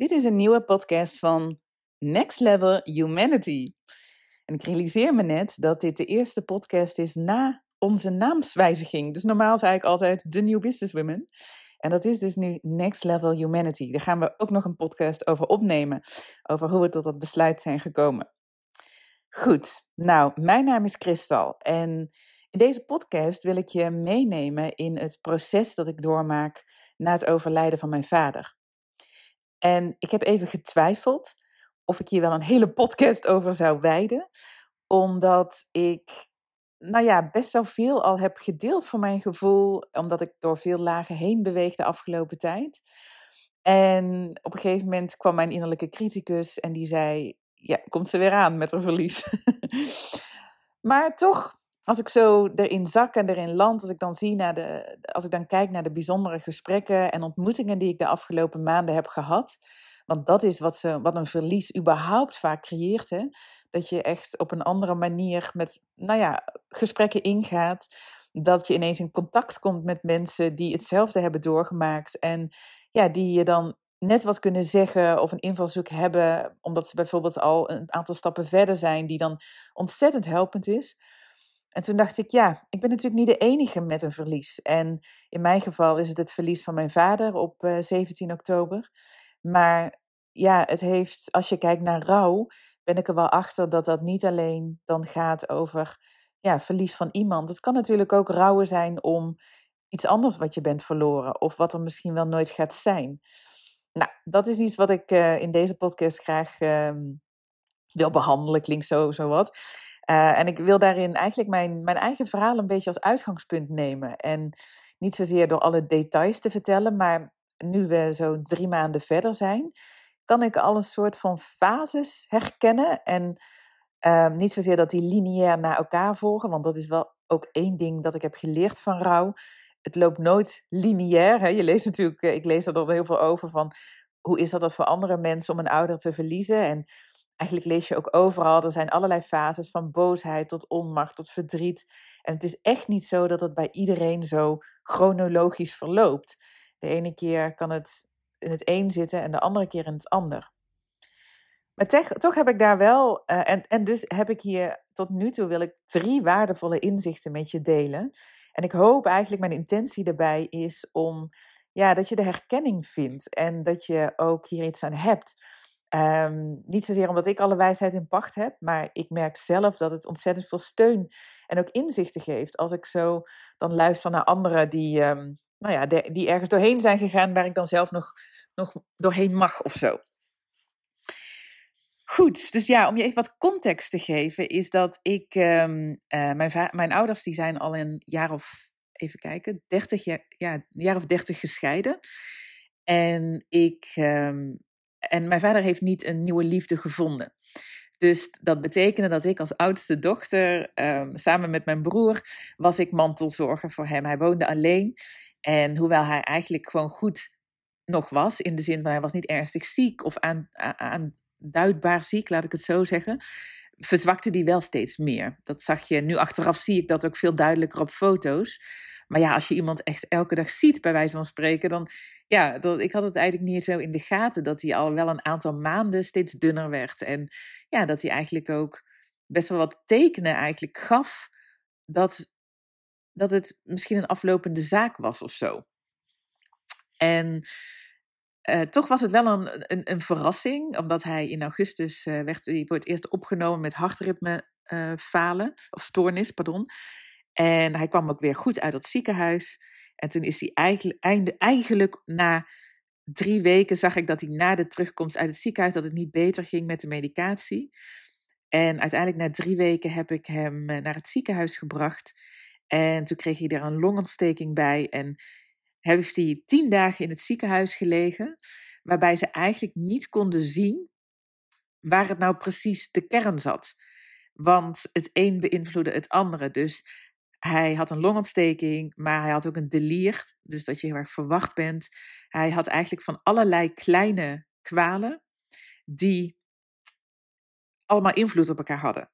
Dit is een nieuwe podcast van Next Level Humanity. En ik realiseer me net dat dit de eerste podcast is na onze naamswijziging. Dus normaal zei ik altijd The New Business Women. En dat is dus nu Next Level Humanity. Daar gaan we ook nog een podcast over opnemen. Over hoe we tot dat besluit zijn gekomen. Goed, nou, mijn naam is Kristal. En in deze podcast wil ik je meenemen in het proces dat ik doormaak na het overlijden van mijn vader. En ik heb even getwijfeld of ik hier wel een hele podcast over zou wijden, omdat ik, nou ja, best wel veel al heb gedeeld voor mijn gevoel, omdat ik door veel lagen heen beweeg de afgelopen tijd. En op een gegeven moment kwam mijn innerlijke criticus en die zei: Ja, komt ze weer aan met haar verlies. maar toch als ik zo erin zak en erin land, als ik dan zie naar de, als ik dan kijk naar de bijzondere gesprekken en ontmoetingen die ik de afgelopen maanden heb gehad, want dat is wat, ze, wat een verlies überhaupt vaak creëert, hè? dat je echt op een andere manier met, nou ja, gesprekken ingaat, dat je ineens in contact komt met mensen die hetzelfde hebben doorgemaakt en ja, die je dan net wat kunnen zeggen of een invalshoek hebben, omdat ze bijvoorbeeld al een aantal stappen verder zijn, die dan ontzettend helpend is. En toen dacht ik, ja, ik ben natuurlijk niet de enige met een verlies. En in mijn geval is het het verlies van mijn vader op uh, eh, 17 oktober. Maar ja, het heeft, als je kijkt naar rouw, ben ik er wel achter dat dat niet alleen dan gaat over ja, verlies van iemand. Het kan natuurlijk ook rouwen zijn om iets anders wat je bent verloren of wat er misschien wel nooit gaat zijn. Nou, dat is iets wat ik uh, in deze podcast graag uh, wil behandelen, klinkt zo, zo wat. Uh, en ik wil daarin eigenlijk mijn, mijn eigen verhaal een beetje als uitgangspunt nemen. En niet zozeer door alle details te vertellen, maar nu we zo drie maanden verder zijn, kan ik al een soort van fases herkennen. En uh, niet zozeer dat die lineair naar elkaar volgen, want dat is wel ook één ding dat ik heb geleerd van rouw. Het loopt nooit lineair. Hè? Je leest natuurlijk, eh, ik lees er dan heel veel over van hoe is dat, dat voor andere mensen om een ouder te verliezen. En eigenlijk lees je ook overal, er zijn allerlei fases van boosheid tot onmacht tot verdriet. En het is echt niet zo dat het bij iedereen zo chronologisch verloopt. De ene keer kan het in het een zitten en de andere keer in het ander. Maar toch heb ik daar wel, uh, en, en dus heb ik hier tot nu toe wil ik drie waardevolle inzichten met je delen. En ik hoop eigenlijk, mijn intentie daarbij is om, ja, dat je de herkenning vindt en dat je ook hier iets aan hebt. Um, niet zozeer omdat ik alle wijsheid in pacht heb, maar ik merk zelf dat het ontzettend veel steun en ook inzichten geeft. Als ik zo dan luister naar anderen die, um, nou ja, die ergens doorheen zijn gegaan waar ik dan zelf nog, nog doorheen mag of zo. Goed, dus ja, om je even wat context te geven, is dat ik, um, uh, mijn, mijn ouders die zijn al een jaar of, even kijken, 30 jaar, ja, een jaar of 30 gescheiden. En ik en mijn vader heeft niet een nieuwe liefde gevonden. Dus dat betekende dat ik als oudste dochter, um, samen met mijn broer, was ik mantelzorger voor hem. Hij woonde alleen. En hoewel hij eigenlijk gewoon goed nog was, in de zin van hij was niet ernstig ziek of aan, aanduidbaar ziek, laat ik het zo zeggen, verzwakte die wel steeds meer. Dat zag je, nu achteraf zie ik dat ook veel duidelijker op foto's. Maar ja, als je iemand echt elke dag ziet, bij wijze van spreken, dan ja, dat, ik had het eigenlijk niet zo in de gaten dat hij al wel een aantal maanden steeds dunner werd. En ja, dat hij eigenlijk ook best wel wat tekenen eigenlijk gaf dat, dat het misschien een aflopende zaak was of zo. En uh, toch was het wel een, een, een, verrassing, omdat hij in augustus uh, werd hij voor het eerst opgenomen met hartritme falen, of stoornis, pardon. En hij kwam ook weer goed uit het ziekenhuis. En toen is hij eigenlijk, eigenlijk na drie weken zag ik dat hij na de terugkomst uit het ziekenhuis dat het niet beter ging met de medicatie. En uiteindelijk na drie weken heb ik hem eh, naar het ziekenhuis gebracht. En toen kreeg hij er een longontsteking bij. En heeft hij tien dagen in het ziekenhuis gelegen. Waarbij ze eigenlijk niet konden zien waar het nou precies de kern zat. Want het een beïnvloedde het andere. Dus hij had een longontsteking, maar hij had ook een delier, dus dat je heel erg verwacht bent. Hij had eigenlijk van allerlei kleine kwalen die allemaal invloed op elkaar hadden.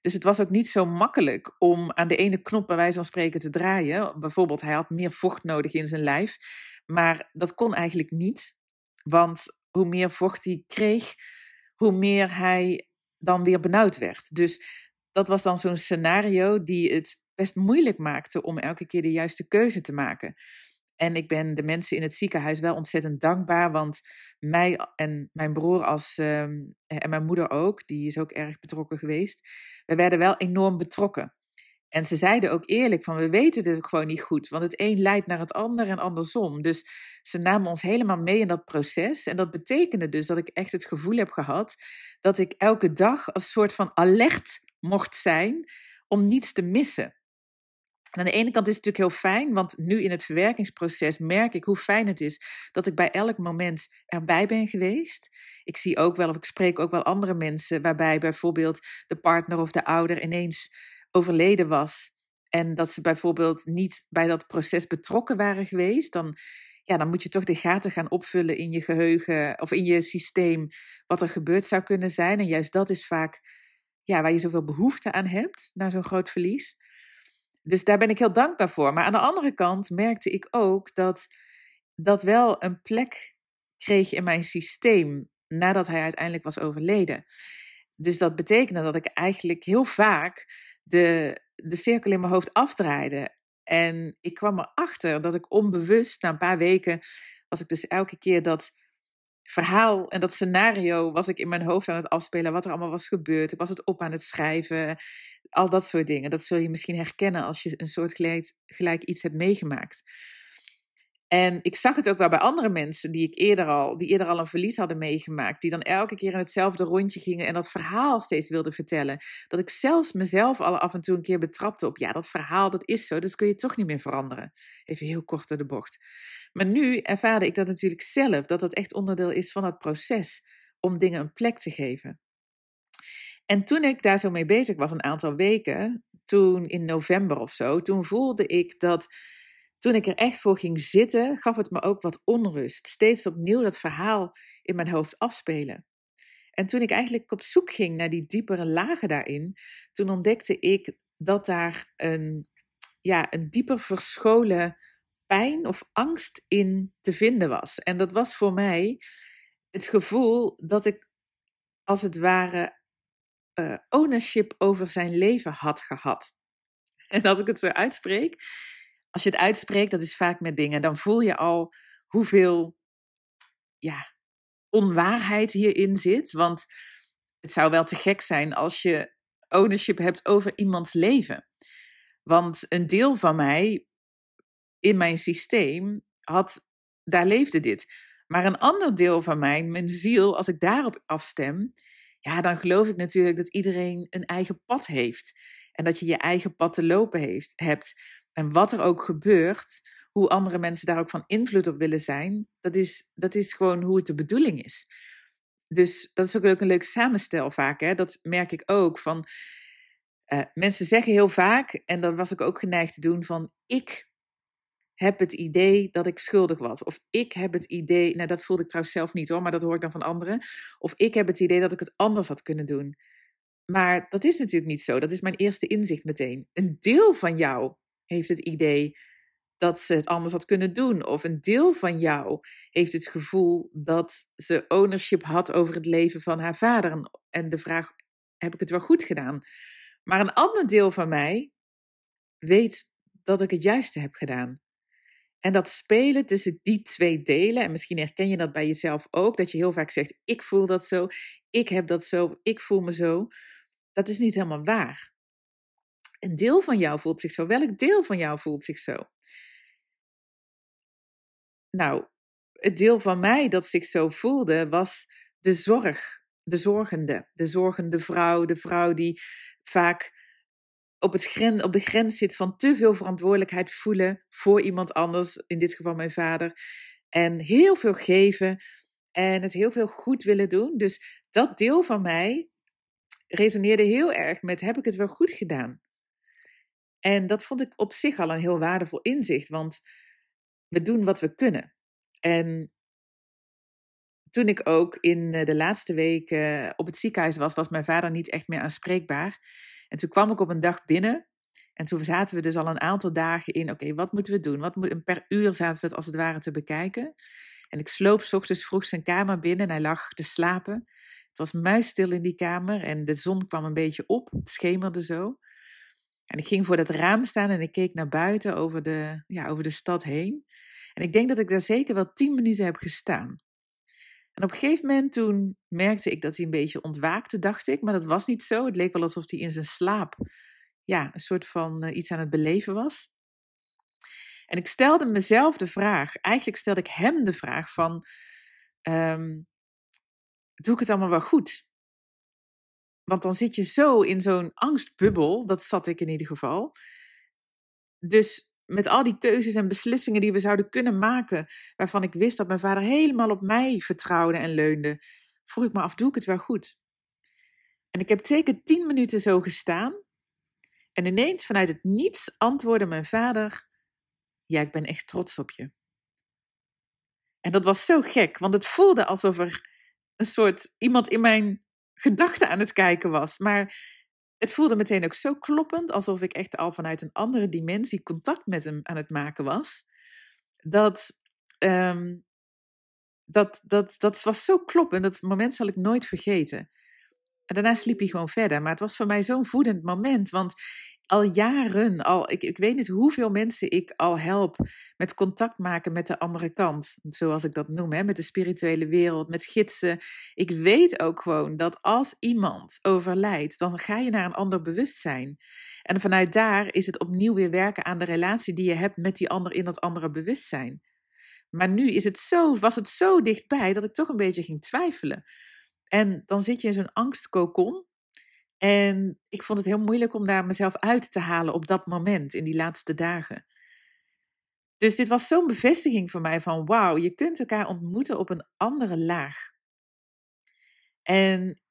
Dus het was ook niet zo makkelijk om aan de ene knop bij wijze van spreken te draaien. Bijvoorbeeld, hij had meer vocht nodig in zijn lijf. Maar dat kon eigenlijk niet. Want hoe meer vocht hij kreeg, hoe meer hij dan weer benauwd werd. Dus dat was dan zo'n scenario die het best moeilijk maakte om elke keer de juiste keuze te maken. En ik ben de mensen in het ziekenhuis wel ontzettend dankbaar, want mij en mijn broer als, ehm, en mijn moeder ook, die is ook erg betrokken geweest, we werden wel enorm betrokken. En ze zeiden ook eerlijk van, we weten het gewoon niet goed, want het een leidt naar het ander en andersom. Dus ze namen ons helemaal mee in dat proces. En dat betekende dus dat ik echt het gevoel heb gehad dat ik elke dag als soort van alert mocht zijn om niets te missen. En aan de ene kant is het natuurlijk heel fijn, want nu in het verwerkingsproces merk ik hoe fijn het is dat ik bij elk moment erbij ben geweest. Ik zie ook wel, of ik spreek ook wel andere mensen waarbij bijvoorbeeld de partner of de ouder ineens overleden was. En dat ze bijvoorbeeld niet bij dat proces betrokken waren geweest, dan, ja, dan moet je toch de gaten gaan opvullen in je geheugen of in je systeem wat er gebeurd zou kunnen zijn. En juist dat is vaak ja, waar je zoveel behoefte aan hebt na zo'n groot verlies. Dus daar ben ik heel dankbaar voor. Maar aan de andere kant merkte ik ook dat dat wel een plek kreeg in mijn systeem nadat hij uiteindelijk was overleden. Dus dat betekende dat ik eigenlijk heel vaak de, de cirkel in mijn hoofd afdraaide. En ik kwam erachter dat ik onbewust, na een paar weken, was ik dus elke keer dat verhaal en dat scenario was ik in mijn hoofd aan het afspelen, wat er allemaal was gebeurd. Ik was het op aan het schrijven, al dat soort dingen. Dat zul je misschien herkennen als je een soort gelijk, gelijk iets hebt meegemaakt. En ik zag het ook wel bij andere mensen die ik eerder al, die eerder al een verlies hadden meegemaakt, die dan elke keer in hetzelfde rondje gingen en dat verhaal steeds wilden vertellen. Dat ik zelfs mezelf al af en toe een keer betrapte op, ja, dat verhaal, dat is zo, dat kun je toch niet meer veranderen. Even heel kort door de bocht. Maar nu ervaarde ik dat natuurlijk zelf, dat dat echt onderdeel is van het proces om dingen een plek te geven. En toen ik daar zo mee bezig was, een aantal weken, toen in november of zo, toen voelde ik dat toen ik er echt voor ging zitten, gaf het me ook wat onrust. Steeds opnieuw dat verhaal in mijn hoofd afspelen. En toen ik eigenlijk op zoek ging naar die diepere lagen daarin, toen ontdekte ik dat daar een, ja, een dieper verscholen pijn of angst in te vinden was. En dat was voor mij het gevoel dat ik als het ware uh, ownership over zijn leven had gehad. En als ik het zo uitspreek, als je het uitspreekt, dat is vaak met dingen, dan voel je al hoeveel ja, onwaarheid hierin zit. Want het zou wel te gek zijn als je ownership hebt over iemands leven. Want een deel van mij in mijn systeem had, daar leefde dit. Maar een ander deel van mij, mijn ziel, als ik daarop afstem, ja, dan geloof ik natuurlijk dat iedereen een eigen pad heeft. En dat je je eigen pad te lopen heeft, hebt. En wat er ook gebeurt, hoe andere mensen daar ook van invloed op willen zijn, dat is, dat is gewoon hoe het de bedoeling is. Dus dat is ook een leuk samenstel vaak. Hè? Dat merk ik ook. Van, uh, mensen zeggen heel vaak, en dat was ik ook geneigd te doen, van ik heb het idee dat ik schuldig was. Of ik heb het idee, nou dat voelde ik trouwens zelf niet hoor, maar dat hoor ik dan van anderen. Of ik heb het idee dat ik het anders had kunnen doen. Maar dat is natuurlijk niet zo. Dat is mijn eerste inzicht meteen. Een deel van jou heeft het idee dat ze het anders had kunnen doen. Of een deel van jou heeft het gevoel dat ze ownership had over het leven van haar vader. En de vraag: heb ik het wel goed gedaan? Maar een ander deel van mij weet dat ik het juiste heb gedaan. En dat spelen tussen die twee delen, en misschien herken je dat bij jezelf ook, dat je heel vaak zegt: Ik voel dat zo, ik heb dat zo, ik voel me zo. Dat is niet helemaal waar. Een deel van jou voelt zich zo. Welk deel van jou voelt zich zo? Nou, het deel van mij dat zich zo voelde was de zorg, de zorgende, de zorgende vrouw, de vrouw die vaak op, het gren, op de grens zit van te veel verantwoordelijkheid voelen voor iemand anders, in dit geval mijn vader, en heel veel geven en het heel veel goed willen doen. Dus dat deel van mij resoneerde heel erg met: heb ik het wel goed gedaan? En dat vond ik op zich al een heel waardevol inzicht, want we doen wat we kunnen. En toen ik ook in eh, de laatste week op het ziekenhuis was, was mijn vader niet echt meer aanspreekbaar. En toen kwam ik op een dag binnen. En toen zaten we dus al een aantal dagen in, oké, wat moeten we doen? Wat moet, per uur zaten we het als het ware te bekijken. En ik sloop s ochtends vroeg zijn kamer binnen en hij lag te slapen. Het was muisstil in die kamer en de zon kwam een beetje op. Het schemerde zo. En ik ging voor dat raam staan en ik keek naar buiten over de, ja, over de stad heen. En ik denk dat ik daar zeker wel tien minuten heb gestaan. En op een gegeven moment toen merkte ik dat hij een beetje ontwaakte, dacht ik. Maar dat was niet zo. Het leek wel alsof hij in zijn slaap ja, een soort van uh, iets aan het beleven was. En ik stelde mezelf de vraag, eigenlijk stelde ik hem de vraag van, um, doe ik het allemaal wel goed? Want dan zit je zo in zo'n angstbubbel, dat zat ik in ieder geval. Dus met al die keuzes en beslissingen die we zouden kunnen maken, waarvan ik wist dat mijn vader helemaal op mij vertrouwde en leunde, vroeg ik me af, doe ik het wel goed? En ik heb zeker tien minuten zo gestaan. En ineens vanuit het niets antwoordde mijn vader: Ja, ik ben echt trots op je. En dat was zo gek, want het voelde alsof er een soort iemand in mijn gedachten aan het kijken was. Maar het voelde meteen ook zo kloppend, alsof ik echt al vanuit een andere dimensie contact met hem aan het maken was. Dat, um, dat, dat, dat was zo kloppend, dat moment zal ik nooit vergeten. En daarna sliep hij gewoon verder. Maar het was voor mij zo'n voedend moment. Want al jaren, al, ik, ik weet niet hoeveel mensen ik al help met contact maken met de andere kant. Zoals ik dat noem, hè, met de spirituele wereld, met gidsen. Ik weet ook gewoon dat als iemand overlijdt, dan ga je naar een ander bewustzijn. En vanuit daar is het opnieuw weer werken aan de relatie die je hebt met die ander in dat andere bewustzijn. Maar nu is het zo, was het zo dichtbij dat ik toch een beetje ging twijfelen. En dan zit je in zo'n angstkokon. En ik vond het heel moeilijk om daar mezelf uit te halen op dat moment, in die laatste dagen. Dus dit was zo'n bevestiging voor mij van wauw, je kunt elkaar ontmoeten op een andere laag. En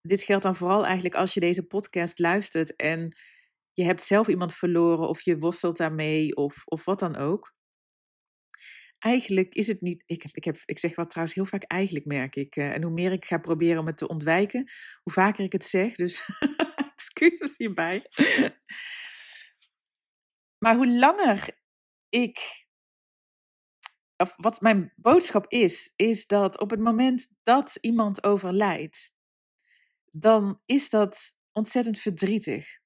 dit geldt dan vooral eigenlijk als je deze podcast luistert en je hebt zelf iemand verloren of je worstelt daarmee of, of wat dan ook eigenlijk is het niet. Ik, ik, heb, ik zeg wat trouwens heel vaak eigenlijk, merk ik. Uh, en hoe meer ik ga proberen om het te ontwijken, hoe vaker ik het zeg. Dus excuses hierbij. maar hoe langer ik. Of wat mijn boodschap is, is dat op het moment dat iemand overlijdt, dan is dat ontzettend verdrietig.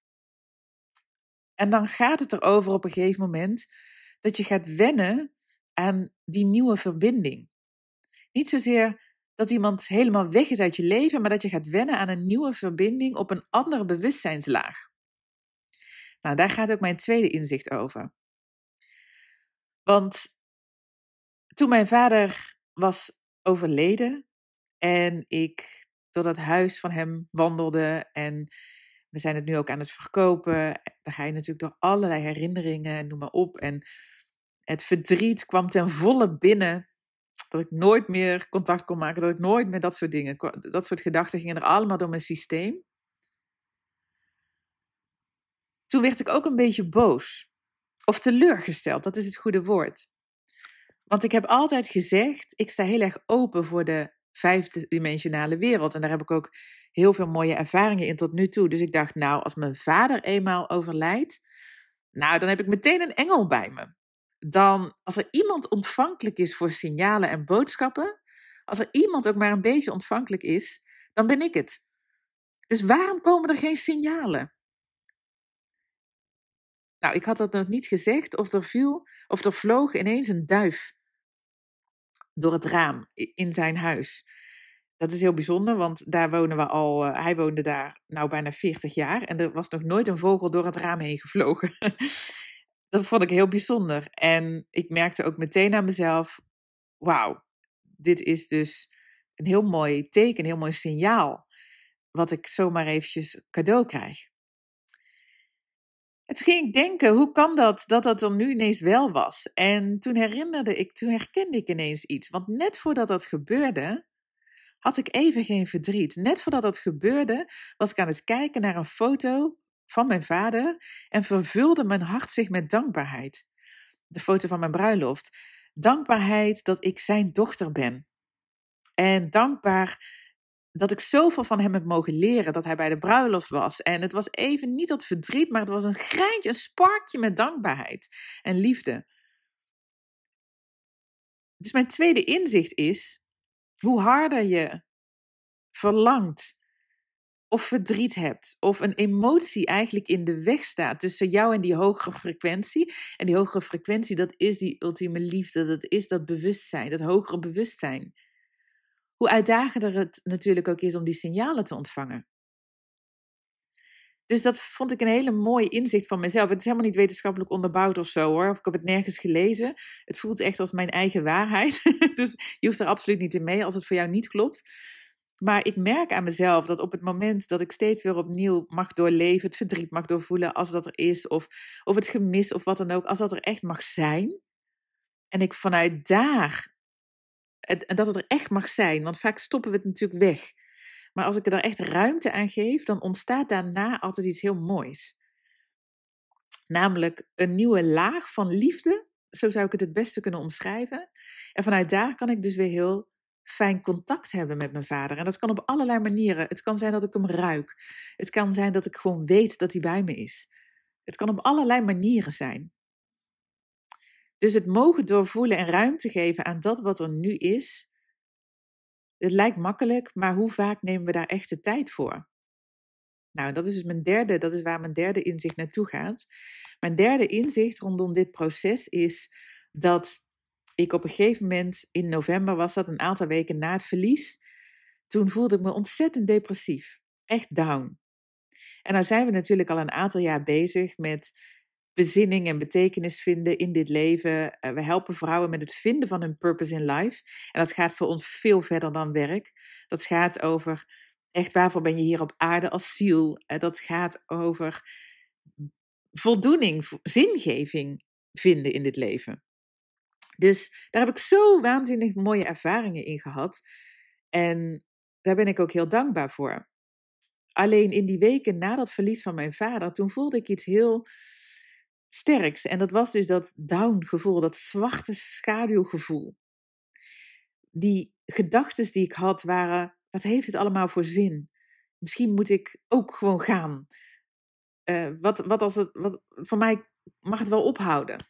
En dan gaat het erover op een gegeven moment dat je gaat wennen aan die nieuwe verbinding. Niet zozeer dat iemand helemaal weg is uit je leven, maar dat je gaat wennen aan een nieuwe verbinding op een andere bewustzijnslaag. Nou, daar gaat ook mijn tweede inzicht over. Want toen mijn vader was overleden en ik door dat huis van hem wandelde en we zijn het nu ook aan het verkopen, dan ga je natuurlijk door allerlei herinneringen, noem maar op. En het verdriet kwam ten volle binnen. Dat ik nooit meer contact kon maken. Dat ik nooit meer dat soort dingen. Dat soort gedachten gingen er allemaal door mijn systeem. Toen werd ik ook een beetje boos. Of teleurgesteld, dat is het goede woord. Want ik heb altijd gezegd, ik sta heel erg open voor de vijfdimensionale wereld. En daar heb ik ook heel veel mooie ervaringen in tot nu toe. Dus ik dacht, nou, als mijn vader eenmaal overlijdt, nou, dan heb ik meteen een engel bij me dan als er iemand ontvankelijk is voor signalen en boodschappen, als er iemand ook maar een beetje ontvankelijk is, dan ben ik het. Dus waarom komen er geen signalen? Nou, ik had dat nog niet gezegd, of er viel, of er vloog ineens een duif door het raam in zijn huis. Dat is heel bijzonder, want daar wonen we al. Uh, hij woonde daar nou bijna 40 jaar en er was nog nooit een vogel door het raam heen gevlogen. dat vond ik heel bijzonder. En ik merkte ook meteen aan mezelf: wauw, dit is dus een heel mooi teken, een heel mooi signaal. Wat ik zomaar eventjes cadeau krijg. En toen ging ik denken, hoe kan dat dat dat er nu ineens wel was? En toen herinnerde ik, toen herkende ik ineens iets. Want net voordat dat gebeurde, had ik even geen verdriet. Net voordat dat gebeurde, was ik aan het kijken naar een foto van mijn vader en vervulde mijn hart zich met dankbaarheid. De foto van mijn bruiloft. Dankbaarheid dat ik zijn dochter ben. En dankbaar dat ik zoveel van hem heb mogen leren, dat hij bij de bruiloft was. En het was even niet dat verdriet, maar het was een greintje, een sparkje met dankbaarheid en liefde. dus mijn tweede inzicht is, hoe harder je verlangt of verdriet hebt, of een emotie eigenlijk in de weg staat tussen jou en die hogere frequentie. En die hogere frequentie, dat is die ultieme liefde, dat is dat bewustzijn, dat hogere bewustzijn. Hoe uitdagender het natuurlijk ook is om die signalen te ontvangen. Dus dat vond ik een hele mooie inzicht van mezelf. Het is helemaal niet wetenschappelijk onderbouwd of zo hoor. Of ik heb het nergens gelezen. Het voelt echt als mijn eigen waarheid. dus je hoeft er absoluut niet in mee als het voor jou niet klopt. Maar ik merk aan mezelf dat op het moment dat ik steeds weer opnieuw mag doorleven, het verdriet mag doorvoelen als dat er is, of, of het gemis of wat dan ook, als dat er echt mag zijn. En ik vanuit daar, en dat het er echt mag zijn, want vaak stoppen we het natuurlijk weg. Maar als ik er echt ruimte aan geef, dan ontstaat daarna altijd iets heel moois. Namelijk een nieuwe laag van liefde, zo zou ik het het beste kunnen omschrijven. En vanuit daar kan ik dus weer heel fijn contact hebben met mijn vader. En dat kan op allerlei manieren. Het kan zijn dat ik hem ruik. Het kan zijn dat ik gewoon weet dat hij bij me is. Het kan op allerlei manieren zijn. Dus het mogen doorvoelen en ruimte geven aan dat wat er nu is. Het lijkt makkelijk, maar hoe vaak nemen we daar echt de tijd voor? Nou, dat is dus mijn derde, dat is waar mijn derde inzicht naartoe gaat. Mijn derde inzicht rondom dit proces is dat ik op een gegeven moment, in november was dat, een aantal weken na het verlies, toen voelde ik me ontzettend depressief. Echt down. En nou zijn we natuurlijk al een aantal jaar bezig met bezinning en betekenis vinden in dit leven. Eh, we helpen vrouwen met het vinden van hun purpose in life. En dat gaat voor ons veel verder dan werk. Dat gaat over echt waarvoor ben je hier op aarde als ziel. Eh, dat gaat over voldoening, zingeving vinden in dit leven. Dus daar heb ik zo waanzinnig mooie ervaringen in gehad. En daar ben ik ook heel dankbaar voor. Alleen in die weken na dat verlies van mijn vader, toen voelde ik iets heel sterks. En dat was dus dat down gevoel, dat zwarte schaduwgevoel. Die gedachten die ik had waren, wat heeft het allemaal voor zin? Misschien moet ik ook gewoon gaan. Uh, wat, wat als het, wat, voor mij mag het wel ophouden.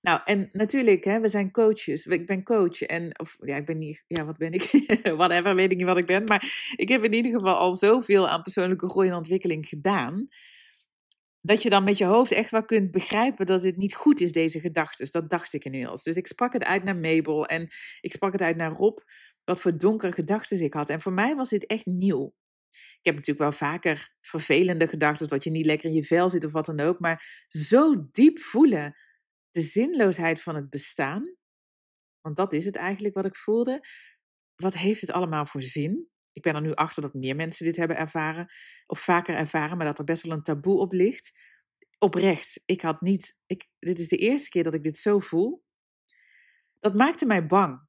Nou, en natuurlijk, hè, we zijn coaches. Ik ben coach en, of ja, ik ben niet, ja, wat ben ik? Whatever, weet ik niet wat ik ben. Maar ik heb in ieder geval al zoveel aan persoonlijke groei en ontwikkeling gedaan. Dat je dan met je hoofd echt wel kunt begrijpen dat dit niet goed is, deze gedachten. Dat dacht ik inmiddels. Dus ik sprak het uit naar Mabel en ik sprak het uit naar Rob. Wat voor donkere gedachten ik had. En voor mij was dit echt nieuw. Ik heb natuurlijk wel vaker vervelende gedachten, dat je niet lekker in je vel zit of wat dan ook. Maar zo diep voelen de zinloosheid van het bestaan. Want dat is het eigenlijk wat ik voelde. Wat heeft het allemaal voor zin? Ik ben er nu achter dat meer mensen dit hebben ervaren, of vaker ervaren, maar dat er best wel een taboe op ligt. Oprecht, ik had niet, ik, dit is de eerste keer dat ik dit zo voel. Dat maakte mij bang.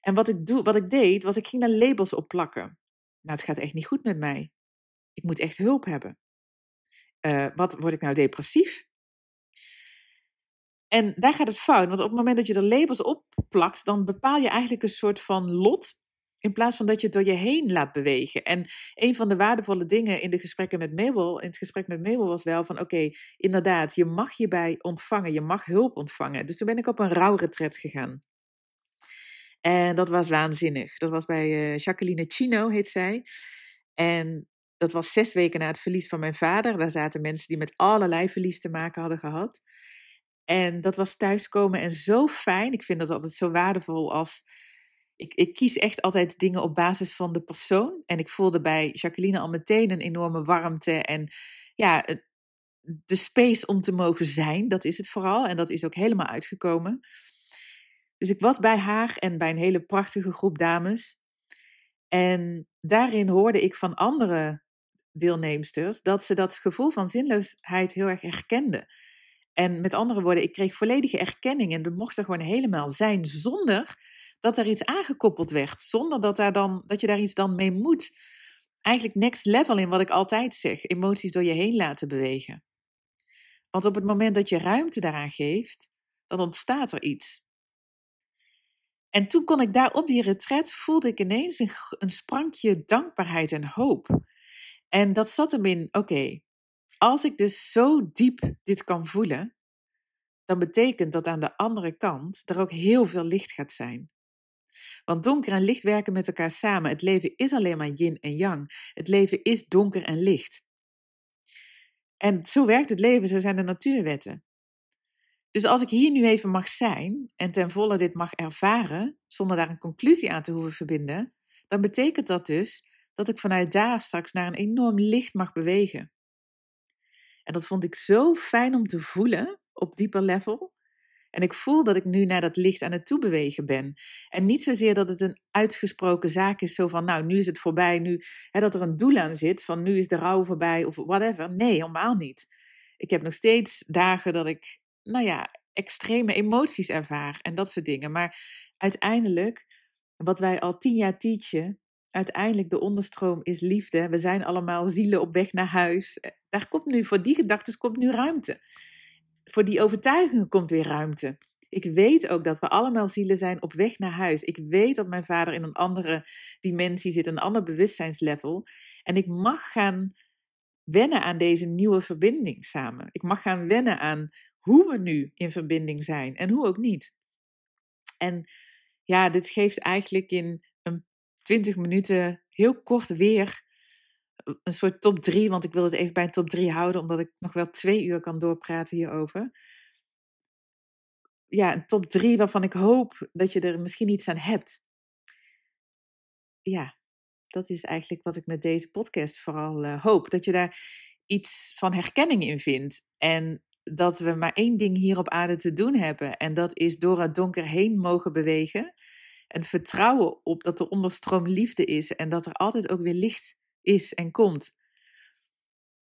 En wat ik, doe, wat ik deed, was ik ging daar labels op plakken. Nou, het gaat echt niet goed met mij. Ik moet echt hulp hebben. Uh, wat word ik nou depressief? En daar gaat het fout, want op het moment dat je er labels op plakt, dan bepaal je eigenlijk een soort van lot, in plaats van dat je het door je heen laat bewegen. En een van de waardevolle dingen in de gesprekken met Mabel, in het gesprek met Mabel was wel van, oké, inderdaad, je mag hierbij ontvangen, je mag hulp ontvangen. Dus toen ben ik op een rouwretret gegaan. En dat was waanzinnig. Dat was bij uh, Jacqueline Chino, heet zij. En dat was zes weken na het verlies van mijn vader. Daar zaten mensen die met allerlei verlies te maken hadden gehad. En dat was thuiskomen en zo fijn. Ik vind dat altijd zo waardevol als. Ik, ik kies echt altijd dingen op basis van de persoon. En ik voelde bij Jacqueline al meteen een enorme warmte. En ja, de space om te mogen zijn, dat is het vooral. En dat is ook helemaal uitgekomen. Dus ik was bij haar en bij een hele prachtige groep dames. En daarin hoorde ik van andere deelnemsters dat ze dat gevoel van zinloosheid heel erg herkenden. En met andere woorden, ik kreeg volledige erkenning en dat mocht er gewoon helemaal zijn zonder dat er iets aangekoppeld werd. Zonder dat, daar dan, dat je daar iets dan mee moet. Eigenlijk next level in wat ik altijd zeg: emoties door je heen laten bewegen. Want op het moment dat je ruimte daaraan geeft, dan ontstaat er iets. En toen kon ik daar op die retret, voelde ik ineens een, een sprankje dankbaarheid en hoop. En dat zat hem in, oké, als ik dus zo diep dit kan voelen, dan betekent dat aan de andere kant er ook heel veel licht gaat zijn. Want donker en licht werken met elkaar samen. Het leven is alleen maar yin en yang. Het leven is donker en licht. En zo werkt het leven, zo zijn de natuurwetten. Dus als ik hier nu even mag zijn en ten volle dit mag ervaren, zonder daar een conclusie aan te hoeven verbinden, dan betekent dat dus dat ik vanuit daar straks naar een enorm licht mag bewegen. En dat vond ik zo fijn om te voelen op dieper level. En ik voel dat ik nu naar dat licht aan het toebewegen ben. En niet zozeer dat het een uitgesproken zaak is, zo van, nou, nu is het voorbij, nu, hè, dat er een doel aan zit, van nu is de rouw voorbij of whatever. Nee, helemaal niet. Ik heb nog steeds dagen dat ik, nou ja, extreme emoties ervaar en dat soort dingen. Maar uiteindelijk, wat wij al tien jaar teachen, uiteindelijk de onderstroom is liefde. We zijn allemaal zielen op weg naar huis. Daar komt nu, voor die gedachten komt nu ruimte voor die overtuigingen komt weer ruimte. Ik weet ook dat we allemaal zielen zijn op weg naar huis. Ik weet dat mijn vader in een andere dimensie zit, een ander bewustzijnslevel. En ik mag gaan wennen aan deze nieuwe verbinding samen. Ik mag gaan wennen aan hoe we nu in verbinding zijn en hoe ook niet. En ja, dit geeft eigenlijk in 20 minuten heel kort weer een soort top drie, want ik wil het even bij een top drie houden, omdat ik nog wel twee uur kan doorpraten hierover. Ja, een top drie waarvan ik hoop dat je er misschien iets aan hebt. Ja, dat is eigenlijk wat ik met deze podcast vooral uh, hoop. Dat je daar iets van herkenning in vindt. En dat we maar één ding hier op aarde te doen hebben. En dat is door het donker heen mogen bewegen. En vertrouwen op dat er onderstroom liefde is. En dat er altijd ook weer licht is en komt.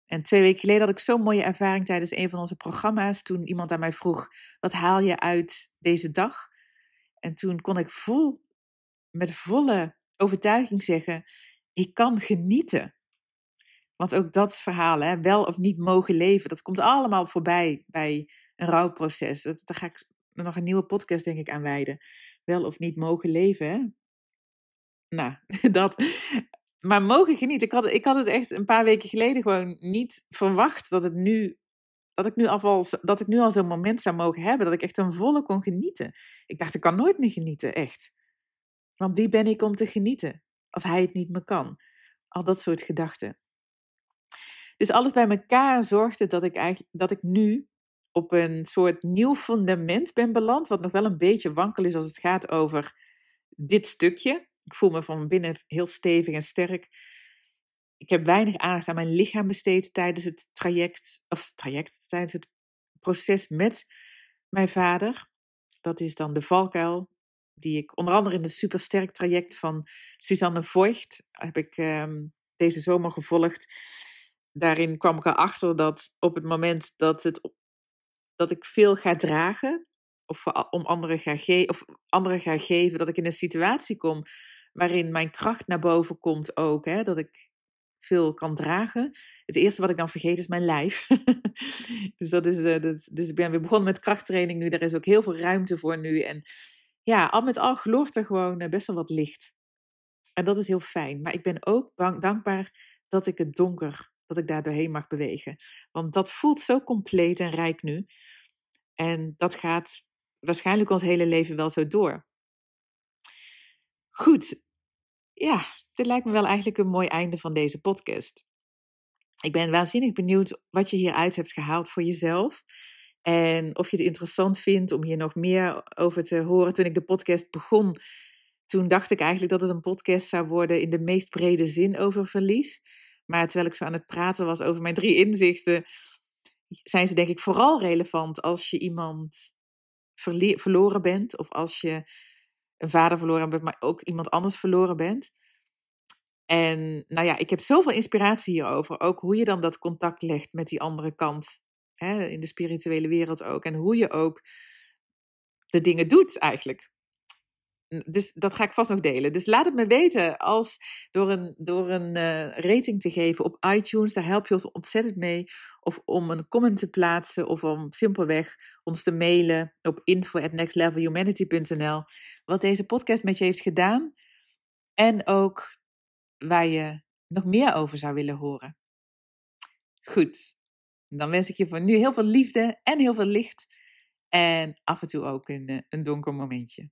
En twee weken geleden had ik zo'n mooie ervaring tijdens een van onze programma's. Toen iemand aan mij vroeg: Wat haal je uit deze dag? En toen kon ik vol, met volle overtuiging zeggen: Ik kan genieten. Want ook dat verhaal, hè, wel of niet mogen leven, dat komt allemaal voorbij bij een rouwproces. Dat, daar ga ik nog een nieuwe podcast, denk ik, aan wijden. Wel of niet mogen leven. Hè? Nou, dat maar mogen genieten. Ik had, ik had het echt een paar weken geleden gewoon niet verwacht dat het nu. Dat ik, nu al, dat ik nu al zo'n moment zou mogen hebben. Dat ik echt een volle kon genieten. Ik dacht, ik kan nooit meer genieten, echt. Want wie ben ik om te genieten? Als hij het niet meer kan. Al dat soort gedachten. Dus alles bij elkaar zorgde dat ik, eigenlijk, dat ik nu op een soort nieuw fundament ben beland. Wat nog wel een beetje wankel is als het gaat over dit stukje. Ik voel me van binnen heel stevig en sterk. Ik heb weinig aandacht aan mijn lichaam besteed tijdens het traject, of traject, tijdens het proces met mijn vader. Dat is dan de valkuil, die ik onder andere in de supersterk traject van Suzanne Voigt heb ik um, deze zomer gevolgd. Daarin kwam ik erachter dat op het moment dat, het, dat ik veel ga dragen, of om anderen ga, ge of anderen ga geven, dat ik in een situatie kom waarin mijn kracht naar boven komt ook. Hè, dat ik veel kan dragen. Het eerste wat ik dan vergeet is mijn lijf. dus, dat is, uh, dus ik ben weer begonnen met krachttraining nu. Daar is ook heel veel ruimte voor nu. En ja, al met al gloort er gewoon uh, best wel wat licht. En dat is heel fijn. Maar ik ben ook dankbaar dat ik het donker, dat ik daar doorheen mag bewegen. Want dat voelt zo compleet en rijk nu. En dat gaat waarschijnlijk ons hele leven wel zo door. Goed, ja, dit lijkt me wel eigenlijk een mooi einde van deze podcast. Ik ben waanzinnig benieuwd wat je hieruit hebt gehaald voor jezelf. En of je het interessant vindt om hier nog meer over te horen. Toen ik de podcast begon, toen dacht ik eigenlijk dat het een podcast zou worden in de meest brede zin over verlies. Maar terwijl ik zo aan het praten was over mijn drie inzichten, zijn ze denk ik vooral relevant als je iemand verloren bent of als je een vader verloren bent, maar ook iemand anders verloren bent. En nou ja, ik heb zoveel inspiratie hierover. Ook hoe je dan dat contact legt met die andere kant. Hè, in de spirituele wereld ook. En hoe je ook de dingen doet eigenlijk. Dus dat ga ik vast nog delen. Dus laat het me weten als door een, door een uh, rating te geven op iTunes. Daar help je ons ontzettend mee. Of om een comment te plaatsen. Of om simpelweg ons te mailen op info@nextlevelhumanity.nl. Wat deze podcast met je heeft gedaan. En ook waar je nog meer over zou willen horen. Goed. Dan wens ik je voor nu heel veel liefde en heel veel licht. En af en toe ook een, een donker momentje.